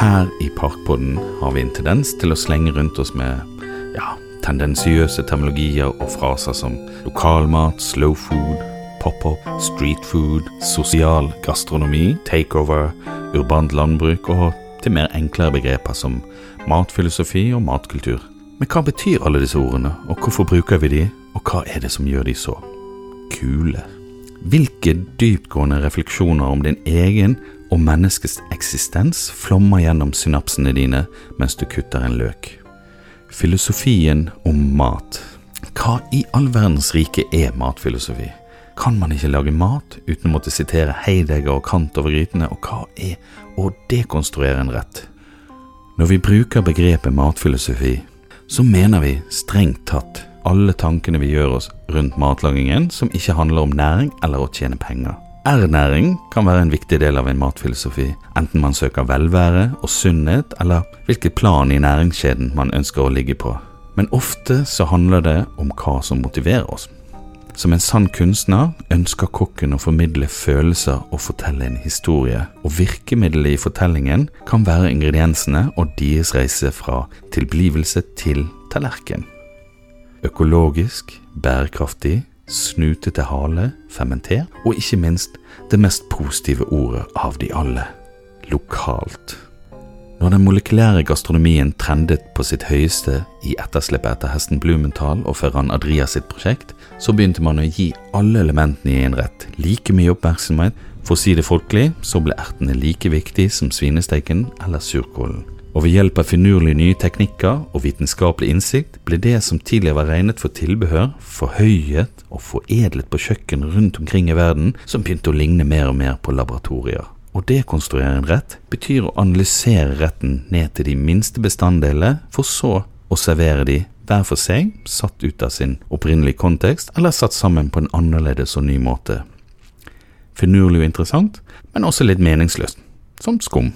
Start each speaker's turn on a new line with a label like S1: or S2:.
S1: Her i Parkpodden har vi en tendens til å slenge rundt oss med ja, tendensiøse termologier og fraser som lokalmat, slow food, pop-up, street food, sosial gastronomi, takeover, urbant landbruk og til mer enklere begreper som matfilosofi og matkultur. Men hva betyr alle disse ordene, og hvorfor bruker vi de, og hva er det som gjør de så kule? Hvilke dyptgående refleksjoner om din egen og menneskets eksistens flommer gjennom synapsene dine mens du kutter en løk? Filosofien om mat. Hva i all verdens rike er matfilosofi? Kan man ikke lage mat uten å måtte sitere Heidegger og Kant over grytene, og hva er å dekonstruere en rett? Når vi bruker begrepet matfilosofi, så mener vi strengt tatt alle tankene vi gjør oss rundt matlagingen som ikke handler om næring eller å tjene penger. Ernæring kan være en viktig del av en matfilosofi, enten man søker velvære og sunnhet, eller hvilket plan i næringskjeden man ønsker å ligge på. Men ofte så handler det om hva som motiverer oss. Som en sann kunstner ønsker kokken å formidle følelser og fortelle en historie, og virkemiddelet i fortellingen kan være ingrediensene og deres reise fra tilblivelse til tallerken. Økologisk, bærekraftig, snutete hale, fermenter, og ikke minst det mest positive ordet av de alle – lokalt. Når den molekylære gastronomien trendet på sitt høyeste i etterslippet etter hesten Blumenthal og Ferran Adria sitt prosjekt, så begynte man å gi alle elementene i en rett like mye oppmerksomhet. For å si det folkelig, så ble ertene like viktig som svinesteiken eller surkålen. Og ved hjelp av finurlige nye teknikker og vitenskapelig innsikt ble det som tidligere var regnet for tilbehør, forhøyet og foredlet på kjøkken rundt omkring i verden, som begynte å ligne mer og mer på laboratorier. Å dekonstruere en rett betyr å analysere retten ned til de minste bestanddelene, for så å servere de hver for seg, satt ut av sin opprinnelige kontekst, eller satt sammen på en annerledes og ny måte. Finurlig og interessant, men også litt meningsløst, som skum.